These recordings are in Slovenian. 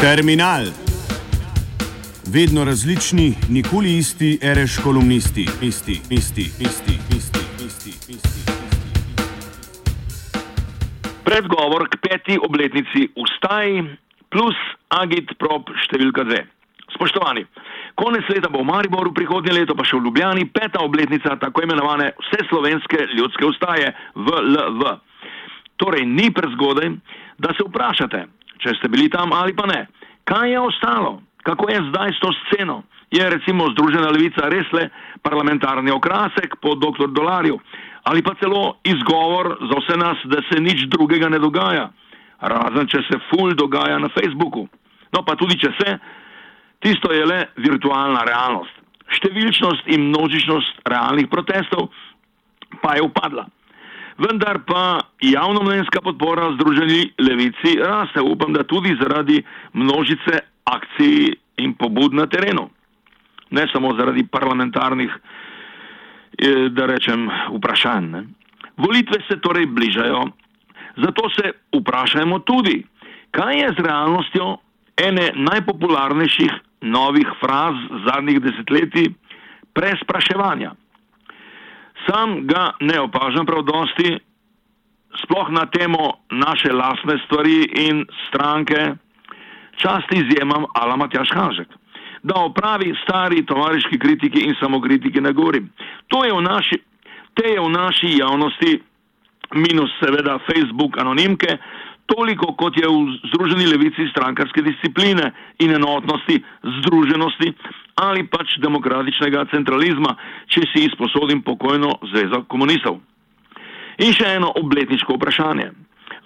Terminal. Vedno različni, nikoli isti, reš kolumnisti, isti, isti, isti, isti, isti, isti. Predgovor k peti obletnici ustaji plus agit prop številka dve. Spoštovani, konec leta bo v Mariboru, prihodnje leto pa še v Ljubljani peta obletnica tako imenovane vseslovenske ljudske ustaje VLV. Torej ni prezgodaj, da se vprašate, če ste bili tam ali pa ne. Kaj je ostalo? Kako je zdaj s to sceno? Je recimo Združena levica res le parlamentarni okrasek po dr. Dolarju ali pa celo izgovor za vse nas, da se nič drugega ne dogaja, razen če se ful dogaja na Facebooku. No pa tudi če se, tisto je le virtualna realnost. Številčnost in množičnost realnih protestov pa je upadla vendar pa javnomnenjska podpora Združeni levici raste. Upam, da tudi zaradi množice akcij in pobud na terenu. Ne samo zaradi parlamentarnih, eh, da rečem, vprašanj. Ne. Volitve se torej bližajo, zato se vprašajmo tudi, kaj je z realnostjo ene najpopularnejših novih fraz zadnjih desetletij prespraševanja. Sam ga ne opažam prav dosti, sploh na temo naše lasne stvari in stranke, čast izjemam Ala Matjaš Hanžek. Da opravi stari tovariški kritiki in samokritiki ne govorim. To je v naši, te je v naši javnosti, minus seveda Facebook anonimke, toliko kot je v Združeni levici strankarske discipline in enotnosti, združenosti, ali pač demokratičnega centralizma, če si izposodim pokojno zvezo komunistov. In še eno obletniško vprašanje.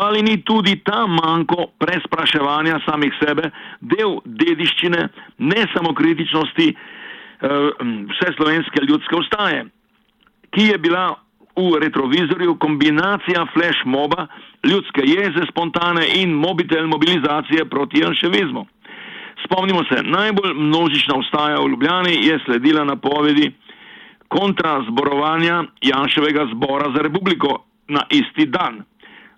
Ali ni tudi ta manjko prespraševanja samih sebe del dediščine ne samo kritičnosti eh, vse slovenske ljudske ustaje, ki je bila v retrovizorju kombinacija flash moba, ljudske jeze, spontane in mobitel mobilizacije proti janševizmu. Spomnimo se, najbolj množična ustaja v Ljubljani je sledila napovedi kontrazborovanja Janševega zbora za republiko na isti dan,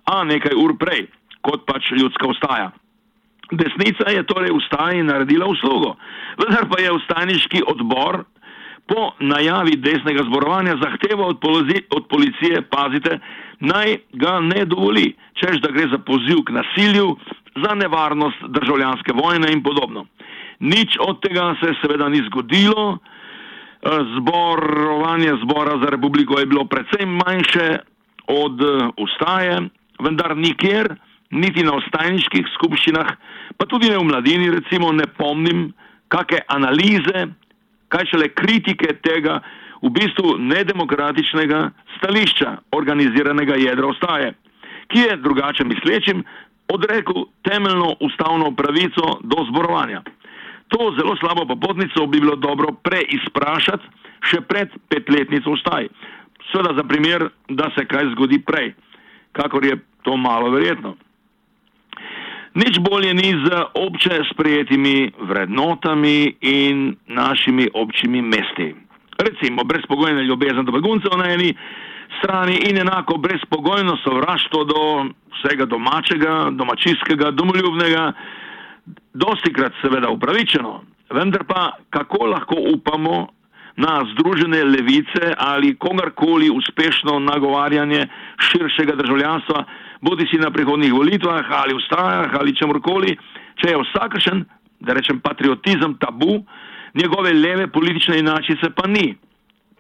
a nekaj ur prej, kot pač ljudska ustaja. Desnica je torej ustaji naredila uslugo, vendar pa je ustajniški odbor po najavi desnega zborovanja zahteval od, od policije, pazite, naj ga ne dovoli, čež da gre za poziv k nasilju, za nevarnost državljanske vojne in podobno. Nič od tega se seveda ni zgodilo, eh, zborovanje zbora za republiko je bilo precej manjše od eh, ustaje, vendar nikjer, niti na ostajniških skupščinah, pa tudi ne v mladini, recimo, ne pomnim, kakšne analize, kaj šele kritike tega v bistvu nedemokratičnega stališča organiziranega jedra ustaje, ki je drugače mislečim odrekel temeljno ustavno pravico do zborovanja. To zelo slabo popotnico bi bilo dobro preizprašati še pred petletnico ustaj. Sveda za primer, da se kaj zgodi prej, kakor je to malo verjetno. Nič bolje ni z obče sprejetimi vrednotami in našimi občimi mesti. Recimo brezpogojna ljubezen do beguncev na eni strani in enako brezpogojno sovraštvo do vsega domačega, domačijskega, domoljubnega, dosti krat seveda upravičeno, vendar pa kako lahko upamo na združene levice ali kogarkoli uspešno nagovarjanje širšega državljanstva, bodi si na prihodnih volitvah ali ustajah ali čemorkoli, če je vsakršen, da rečem patriotizem tabu, njegove leve politične inačice pa ni.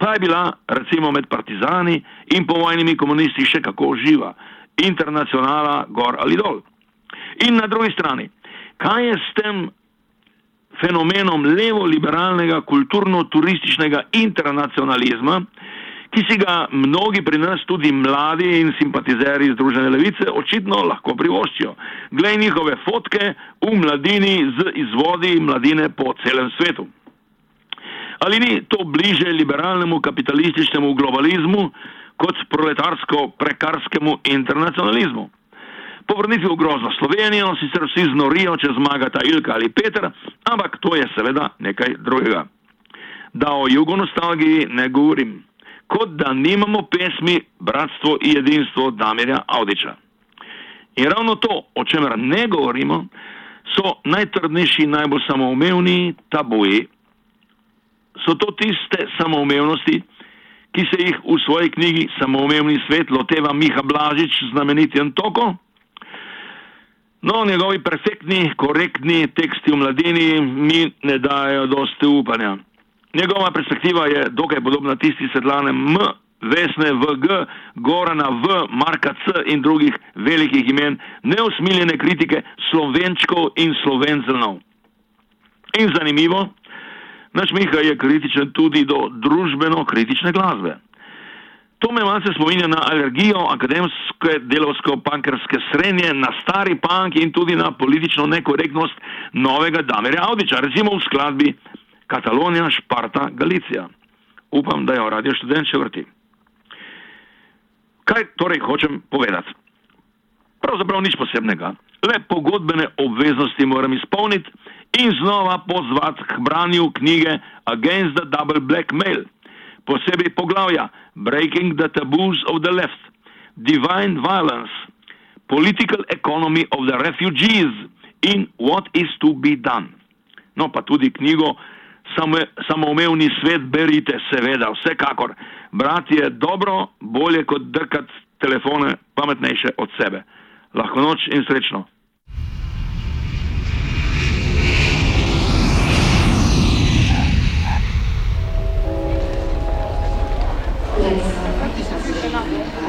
Pa je bila recimo med partizani in povojnimi komunisti še kako živa internacionala gor ali dol. In na drugi strani, kaj je s tem fenomenom levo-liberalnega kulturno-turističnega internacionalizma, ki si ga mnogi pri nas, tudi mladi in simpatizeri Združene levice, očitno lahko privoščijo. Glej njihove fotke v mladini z izvodi mladine po celem svetu. Ali ni to bliže liberalnemu kapitalističnemu globalizmu, kot proletarsko-prekarskemu internacionalizmu. Po vrnitvi v grozno Slovenijo sicer vsi znorijo, če zmagata Ilka ali Peter, ampak to je seveda nekaj drugega. Da o jugonostalgiji ne govorim, kot da nimamo pesmi Bratstvo in jedinstvo Damirja Audiča. In ravno to, o čemer ne govorimo, so najtrdnejši, najbolj samoumevni tabuji. So to tiste samoumevnosti, ki se jih v svoji knjigi Samoumevni svet loteva Miha Blažič, znameniti Antoko? No, njegovi perfektni, korektni teksti v mladini mi ne dajo dosti upanja. Njegova perspektiva je dokaj podobna tisti Svetlane M, Vesne v G, Gorana v, Marka C in drugih velikih imen, neusmiljene kritike slovenčkov in slovencelnov. In zanimivo, naš Miha je kritičen tudi do družbeno kritične glasbe. To me malce spominja na alergijo akademske delovsko-pankerske srednje, na stari pank in tudi na politično nekorektnost novega Damerja Audiča, recimo v skladbi Katalonija, Šparta, Galicija. Upam, da jo radio študent še vrti. Kaj torej hočem povedati? Pravzaprav nič posebnega, le pogodbene obveznosti moram izpolniti in znova pozvati k branju knjige Against the Double Black Mail posebej poglavja Breaking the Taboos of the Left, Divine Violence, Political Economy of the Refugees in What is to be Done. No, pa tudi knjigo Samoumevni svet berite, seveda, vsekakor. Brati je dobro, bolje kot drkati telefone, pametnejše od sebe. Lahko noč in srečno.